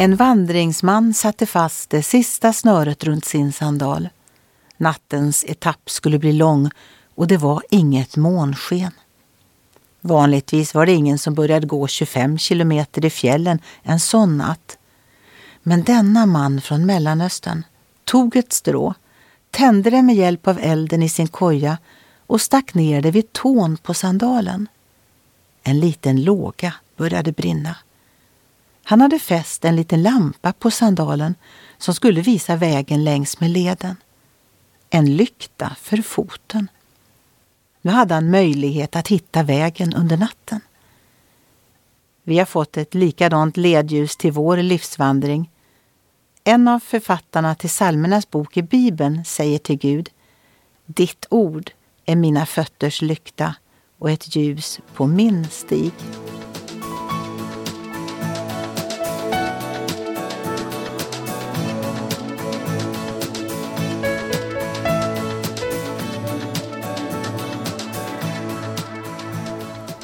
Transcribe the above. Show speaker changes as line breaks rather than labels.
En vandringsman satte fast det sista snöret runt sin sandal. Nattens etapp skulle bli lång och det var inget månsken. Vanligtvis var det ingen som började gå 25 kilometer i fjällen en sån natt. Men denna man från Mellanöstern tog ett strå, tände det med hjälp av elden i sin koja och stack ner det vid tån på sandalen. En liten låga började brinna. Han hade fäst en liten lampa på sandalen som skulle visa vägen längs med leden. En lykta för foten. Nu hade han möjlighet att hitta vägen under natten. Vi har fått ett likadant ledljus till vår livsvandring. En av författarna till psalmernas bok i Bibeln säger till Gud Ditt ord är mina fötters lykta och ett ljus på min stig.